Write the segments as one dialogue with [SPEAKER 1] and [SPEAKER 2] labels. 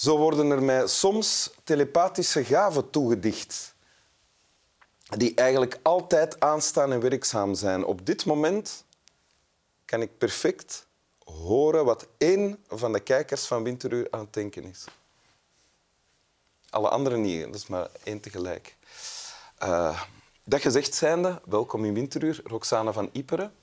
[SPEAKER 1] Zo worden er mij soms telepathische gaven toegedicht, die eigenlijk altijd aanstaan en werkzaam zijn. Op dit moment kan ik perfect horen wat één van de kijkers van Winteruur aan het denken is. Alle anderen niet, dat is maar één tegelijk. Uh, dat gezegd zijnde, welkom in Winteruur, Roxane van Iperen.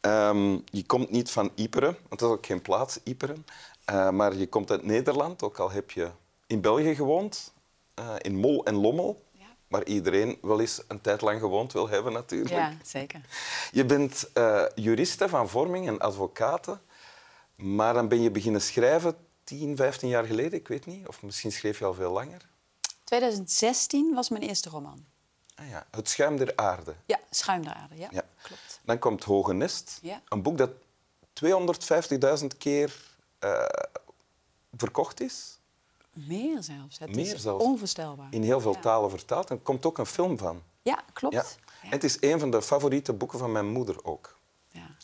[SPEAKER 1] Um, je komt niet van Iperen, want dat is ook geen plaats, Iperen. Uh, maar je komt uit Nederland, ook al heb je in België gewoond, uh, in Mol en Lommel. Ja. Waar iedereen wel eens een tijd lang gewoond wil hebben, natuurlijk.
[SPEAKER 2] Ja, zeker.
[SPEAKER 1] Je bent uh, juriste van vorming en advocaten. Maar dan ben je beginnen schrijven 10, 15 jaar geleden, ik weet niet. Of misschien schreef je al veel langer.
[SPEAKER 2] 2016 was mijn eerste roman.
[SPEAKER 1] Ah ja, Het schuim der aarde.
[SPEAKER 2] Ja, Schuim der aarde, ja. ja. Klopt.
[SPEAKER 1] Dan komt Hoge Nest, ja. een boek dat 250.000 keer uh, verkocht is.
[SPEAKER 2] Meer zelfs. Het Meer is zelfs. onvoorstelbaar.
[SPEAKER 1] In heel veel talen vertaald. En er komt ook een film van.
[SPEAKER 2] Ja, klopt. Ja.
[SPEAKER 1] En het is een van de favoriete boeken van mijn moeder ook.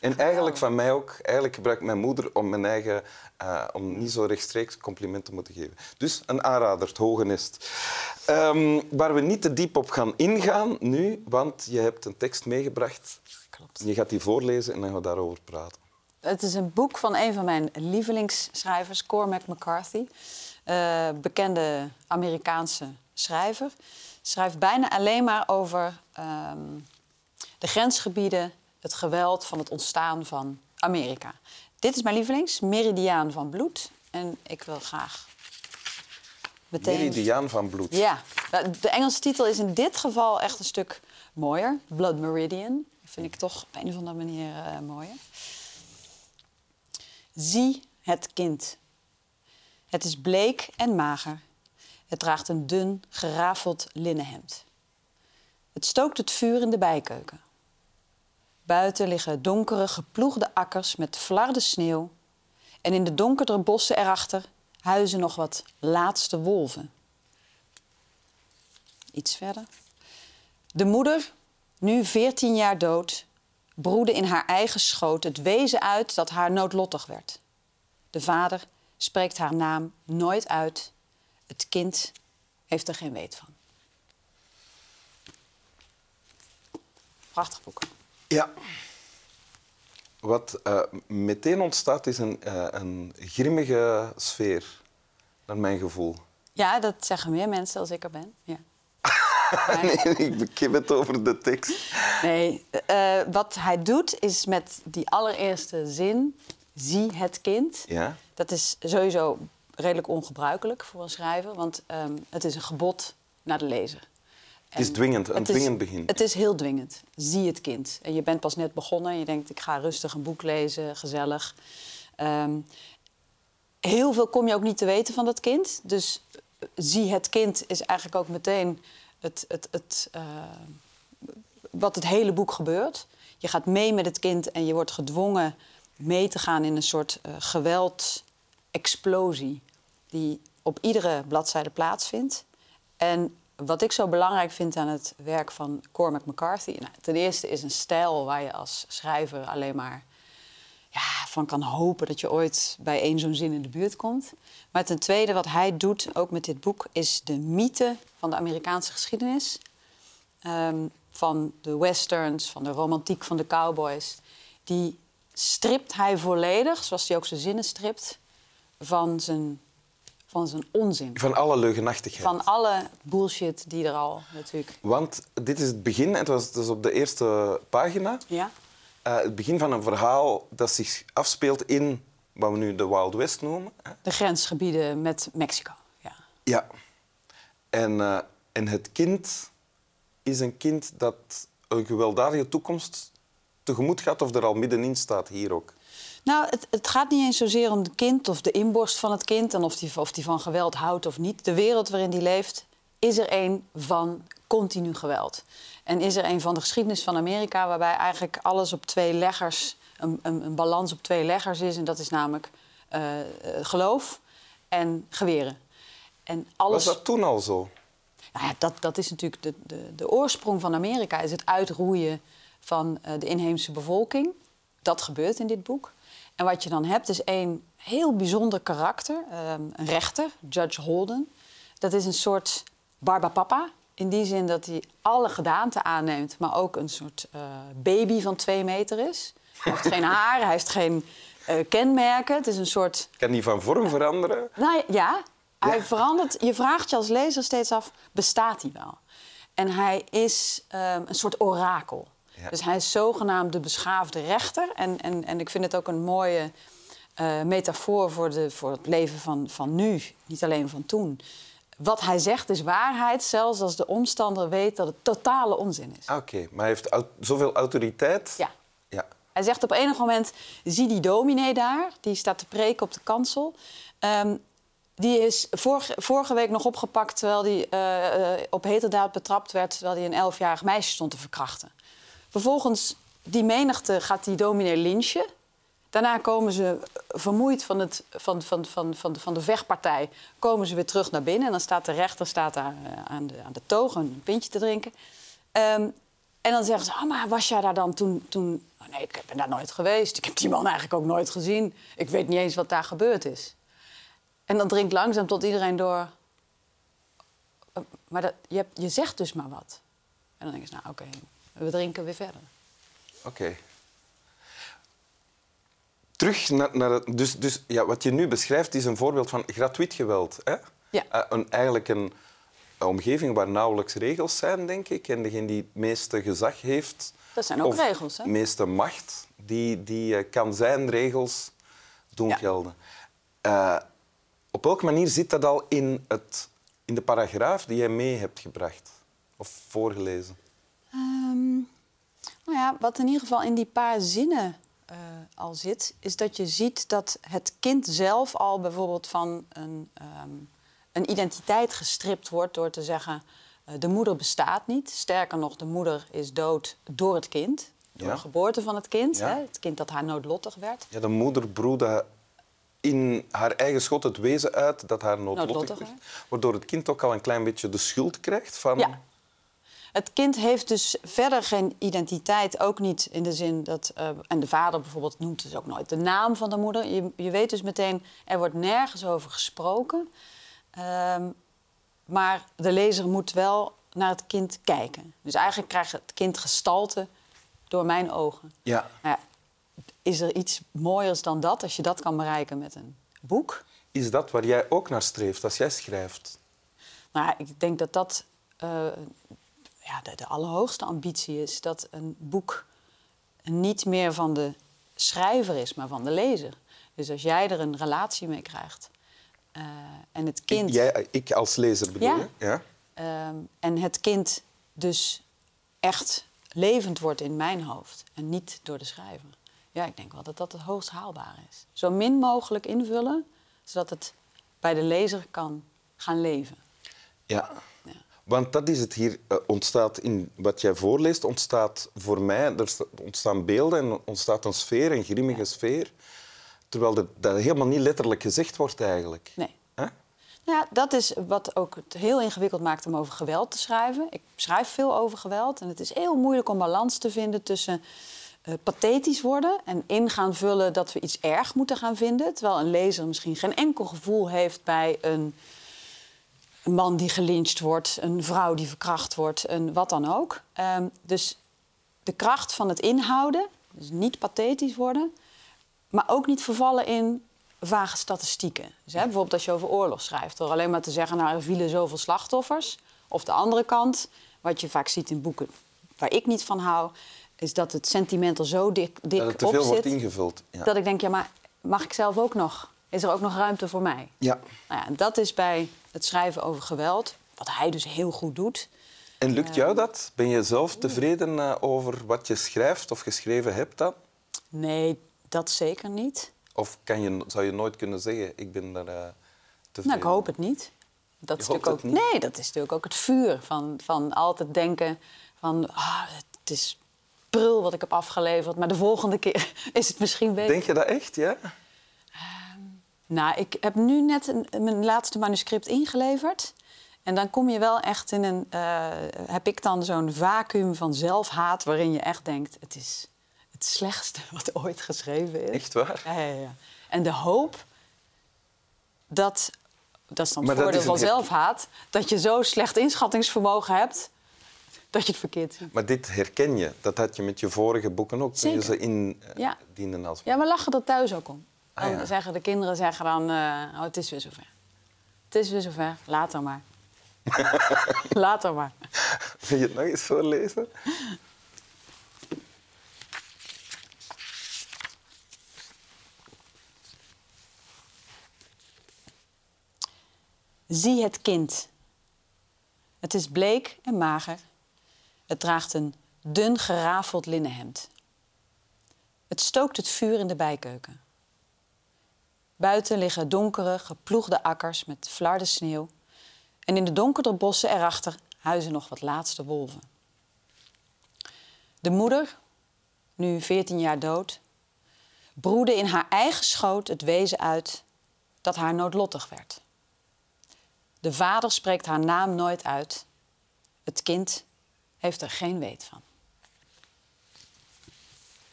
[SPEAKER 1] En eigenlijk van mij ook. Eigenlijk gebruikt mijn moeder om mijn eigen... Uh, om niet zo rechtstreeks complimenten te moeten geven. Dus een aanrader, het Hoge Nest. Um, waar we niet te diep op gaan ingaan nu, want je hebt een tekst meegebracht. Klopt. Je gaat die voorlezen en dan gaan we daarover praten.
[SPEAKER 2] Het is een boek van een van mijn lievelingsschrijvers, Cormac McCarthy. Uh, bekende Amerikaanse schrijver. Schrijft bijna alleen maar over um, de grensgebieden het geweld van het ontstaan van Amerika. Dit is mijn lievelings, Meridiaan van Bloed. En ik wil graag
[SPEAKER 1] meteen... Meridiaan van Bloed.
[SPEAKER 2] Ja. De Engelse titel is in dit geval echt een stuk mooier. Blood Meridian. Dat vind ik toch op een of andere manier uh, mooier. Zie het kind. Het is bleek en mager. Het draagt een dun, gerafeld linnenhemd. Het stookt het vuur in de bijkeuken. Buiten liggen donkere, geploegde akkers met flarde sneeuw. En in de donkerdere bossen erachter huizen nog wat laatste wolven. Iets verder. De moeder, nu veertien jaar dood, broedde in haar eigen schoot het wezen uit dat haar noodlottig werd. De vader spreekt haar naam nooit uit. Het kind heeft er geen weet van. Prachtig boek.
[SPEAKER 1] Ja. Wat uh, meteen ontstaat is een, uh, een grimmige sfeer, naar mijn gevoel.
[SPEAKER 2] Ja, dat zeggen meer mensen als ik er ben. Ja.
[SPEAKER 1] nee, ik bekip het over de tekst.
[SPEAKER 2] Nee, uh, wat hij doet is met die allereerste zin... zie het kind. Ja. Dat is sowieso redelijk ongebruikelijk voor een schrijver... want um, het is een gebod naar de lezer.
[SPEAKER 1] Het is dwingend, een dwingend begin.
[SPEAKER 2] Het is heel dwingend. Zie het kind. En je bent pas net begonnen en je denkt, ik ga rustig een boek lezen, gezellig. Um, heel veel kom je ook niet te weten van dat kind. Dus eh, zie het kind is eigenlijk ook meteen het, het, het, uh, wat het hele boek gebeurt. Je gaat mee met het kind en je wordt gedwongen mee te gaan in een soort uh, geweld-explosie die op iedere bladzijde plaatsvindt. En wat ik zo belangrijk vind aan het werk van Cormac McCarthy... Nou, ten eerste is een stijl waar je als schrijver alleen maar ja, van kan hopen... dat je ooit bij één zo'n zin in de buurt komt. Maar ten tweede, wat hij doet, ook met dit boek... is de mythe van de Amerikaanse geschiedenis. Um, van de westerns, van de romantiek van de cowboys. Die stript hij volledig, zoals hij ook zijn zinnen stript... van zijn van zijn onzin.
[SPEAKER 1] Van alle leugenachtigheid.
[SPEAKER 2] Van alle bullshit die er al natuurlijk...
[SPEAKER 1] Want dit is het begin, en het was dus op de eerste pagina...
[SPEAKER 2] Ja.
[SPEAKER 1] Uh, het begin van een verhaal dat zich afspeelt in wat we nu de Wild West noemen.
[SPEAKER 2] De grensgebieden met Mexico, ja.
[SPEAKER 1] Ja. En, uh, en het kind is een kind dat een gewelddadige toekomst tegemoet gaat of er al middenin staat, hier ook.
[SPEAKER 2] Nou, het, het, gaat niet eens zozeer om het kind of de inborst van het kind... en of die, of die van geweld houdt of niet. De wereld waarin die leeft is er een van continu geweld. En is er een van de geschiedenis van Amerika... waarbij eigenlijk alles op twee leggers... een, een, een balans op twee leggers is. En dat is namelijk uh, geloof en geweren.
[SPEAKER 1] En alles... Was dat toen al zo?
[SPEAKER 2] Nou ja, dat, dat is natuurlijk de, de, de oorsprong van Amerika... is het uitroeien van uh, de inheemse bevolking dat gebeurt in dit boek. En wat je dan hebt is één heel bijzonder karakter, ehm, een rechter, Judge Holden. Dat is een soort barbapapa. In die zin dat hij alle gedaanten aanneemt, maar ook een soort eh, baby van twee meter is. Hij heeft geen haar, hij heeft geen eh, kenmerken. Het is een soort.
[SPEAKER 1] Kan die van vorm veranderen?
[SPEAKER 2] Nou ja, hij verandert. Je vraagt je als lezer steeds af: bestaat hij wel? En hij is ehm, een soort orakel.
[SPEAKER 1] Ja.
[SPEAKER 2] Dus hij is zogenaamd de beschaafde rechter. En, en, en ik vind het ook een mooie eh, metafoor voor, de, voor het leven van, van nu, niet alleen van toen. Wat hij zegt is waarheid, zelfs als de omstander weet dat het totale onzin is.
[SPEAKER 1] Ah, Oké, maar hij heeft au- zoveel autoriteit.
[SPEAKER 2] Ja.
[SPEAKER 1] ja.
[SPEAKER 2] Hij zegt op enig moment, zie die dominee daar, die staat te preken op de kansel. Ehm, die is vorige, vorige week nog opgepakt terwijl hij eh, eh, op heterdaad betrapt werd... terwijl hij een elfjarig meisje stond te verkrachten. Vervolgens, die menigte gaat die dominee lynchen. Daarna komen ze vermoeid van, het, van, van, van, van, van de vechtpartij... komen ze weer terug naar binnen. En dan staat de rechter staat daar eh, aan, de, aan de toog een pintje te drinken. Ehm, en dan zeggen ze, ah, maar was jij daar dan toen... toen... Oh, nee, ik ben daar nooit geweest. Ik heb die man eigenlijk ook nooit gezien. Ik weet niet eens wat daar gebeurd is. En dan drinkt langzaam tot iedereen door... "Eh, Maar dat, je, hebt, je zegt dus maar wat. En dan denk je, nou oké, we drinken weer verder.
[SPEAKER 1] Oké. Terug naar, naar het... Dus, dus ja, wat je nu beschrijft is een voorbeeld van gratuit geweld. Hè?
[SPEAKER 2] Ja.
[SPEAKER 1] Eh, een, eigenlijk een, een omgeving waar nauwelijks regels zijn, denk ik. En degene die het meeste gezag heeft...
[SPEAKER 2] Dat zijn ook
[SPEAKER 1] of
[SPEAKER 2] regels, hè?
[SPEAKER 1] meeste macht, die, die eh, kan zijn regels doen
[SPEAKER 2] Ja.
[SPEAKER 1] gelden. Eh, op welke manier zit dat al in, het, in de paragraaf die jij mee hebt gebracht? Of voorgelezen?
[SPEAKER 2] Ehm, nou ja, wat in ieder geval in die paar zinnen eh, al zit, is dat je ziet dat het kind zelf al bijvoorbeeld van een, ehm, een identiteit gestript wordt door te zeggen: eh, de moeder bestaat niet. Sterker nog, de moeder is dood door het kind, door
[SPEAKER 1] Ja.
[SPEAKER 2] de geboorte van het kind,
[SPEAKER 1] Ja.
[SPEAKER 2] hè, het kind dat haar noodlottig werd.
[SPEAKER 1] Ja, de moeder broedde in haar eigen schot het wezen uit dat haar noodlottig
[SPEAKER 2] Noodlottig,
[SPEAKER 1] werd. Waardoor het kind ook al een klein beetje de schuld krijgt van...
[SPEAKER 2] Ja. Het kind heeft dus verder geen identiteit, ook niet in de zin dat... eh, en de vader bijvoorbeeld noemt dus ook nooit de naam van de moeder. Je, je weet dus meteen, er wordt nergens over gesproken. Ehm, maar de lezer moet wel naar het kind kijken. Dus eigenlijk krijgt het kind gestalte door mijn ogen.
[SPEAKER 1] Ja.
[SPEAKER 2] Nou ja, is er iets mooiers dan dat, als je dat kan bereiken met een boek?
[SPEAKER 1] Is dat waar jij ook naar streeft als jij schrijft?
[SPEAKER 2] Nou, ik denk dat dat eh, ja, de, de allerhoogste ambitie is. Dat een boek niet meer van de schrijver is, maar van de lezer. Dus als jij er een relatie mee krijgt eh, en het kind...
[SPEAKER 1] Ik, jij, ik als lezer bedoel
[SPEAKER 2] Ja.
[SPEAKER 1] je? Ja.
[SPEAKER 2] Ehm, en het kind dus echt levend wordt in mijn hoofd en niet door de schrijver. Ja, ik denk wel dat dat het hoogst haalbaar is. Zo min mogelijk invullen, zodat het bij de lezer kan gaan leven.
[SPEAKER 1] Ja. Want dat is het hier, eh, ontstaat in wat jij voorleest, ontstaat voor mij, er sta- ontstaan beelden en ontstaat een sfeer, een grimmige sfeer. Terwijl dat, dat helemaal niet letterlijk gezegd wordt eigenlijk.
[SPEAKER 2] Nee. Nou ja, dat is wat ook het heel ingewikkeld maakt om over geweld te schrijven. Ik schrijf veel over geweld en het is heel moeilijk om balans te vinden tussen eh, pathetisch worden en in gaan vullen dat we iets erg moeten gaan vinden. Terwijl een lezer misschien geen enkel gevoel heeft bij een, een man die gelyncht wordt, een vrouw die verkracht wordt, een wat dan ook. Ehm, dus de kracht van het inhouden, dus niet pathetisch worden, maar ook niet vervallen in vage statistieken. Dus, hè, bijvoorbeeld als je over oorlog schrijft, door alleen maar te zeggen, nou er vielen zoveel slachtoffers. Of de andere kant, wat je vaak ziet in boeken waar ik niet van hou, is dat het sentiment er zo dik, dik
[SPEAKER 1] Dat het te veel wordt ingevuld. Ja.
[SPEAKER 2] Dat ik denk, ja, maar mag ik zelf ook nog? Is er ook nog ruimte voor mij?
[SPEAKER 1] ja.
[SPEAKER 2] Nou ja, en dat is bij het schrijven over geweld, wat hij dus heel goed doet.
[SPEAKER 1] En lukt jou dat? Ben je zelf tevreden eh, over wat je schrijft of geschreven hebt dan?
[SPEAKER 2] Nee, dat zeker niet.
[SPEAKER 1] Of kan je, zou je nooit kunnen zeggen, ik ben daar eh tevreden
[SPEAKER 2] Nou, ik hoop het niet. Dat is natuurlijk ook,
[SPEAKER 1] niet?
[SPEAKER 2] Nee, dat is natuurlijk ook het vuur van, van altijd denken van... Ah, het is prul wat ik heb afgeleverd, maar de volgende keer is het misschien beter.
[SPEAKER 1] Denk je dat echt, ja?
[SPEAKER 2] Nou, ik heb nu net een, mijn laatste manuscript ingeleverd. En dan kom je wel echt in een... eh, heb ik dan zo'n vacuüm van zelfhaat... waarin je echt denkt, het is, het slechtste wat ooit geschreven is.
[SPEAKER 1] Echt waar?
[SPEAKER 2] Ja, ja, ja. En de hoop dat, dat is dan
[SPEAKER 1] Maar
[SPEAKER 2] het
[SPEAKER 1] dat
[SPEAKER 2] voordeel van zelfhaat, dat je zo slecht inschattingsvermogen hebt dat je het verkeerd ziet.
[SPEAKER 1] Maar dit herken je. Dat had je met je vorige boeken ook. Toen je
[SPEAKER 2] Zeker.
[SPEAKER 1] ze in eh, als...
[SPEAKER 2] Ja, we lachen er thuis ook om. Dan
[SPEAKER 1] Ah, ja.
[SPEAKER 2] zeggen de kinderen zeggen dan, eh, oh, het is weer zover. Het is weer zover, later maar. later maar.
[SPEAKER 1] Wil je het nog eens voorlezen?
[SPEAKER 2] Zie het kind. Het is bleek en mager. Het draagt een dun gerafeld linnenhemd. Het stookt het vuur in de bijkeuken. Buiten liggen donkere, geploegde akkers met flarde sneeuw. En in de donkere bossen erachter huizen nog wat laatste wolven. De moeder, nu 14 jaar dood, broedde in haar eigen schoot het wezen uit dat haar noodlottig werd. De vader spreekt haar naam nooit uit. Het kind heeft er geen weet van.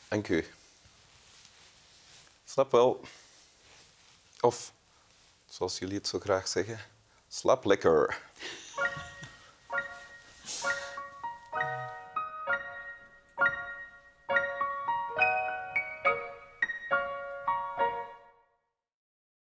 [SPEAKER 1] Dank u. Slap wel. Of, zoals jullie het zo graag zeggen, slap lekker.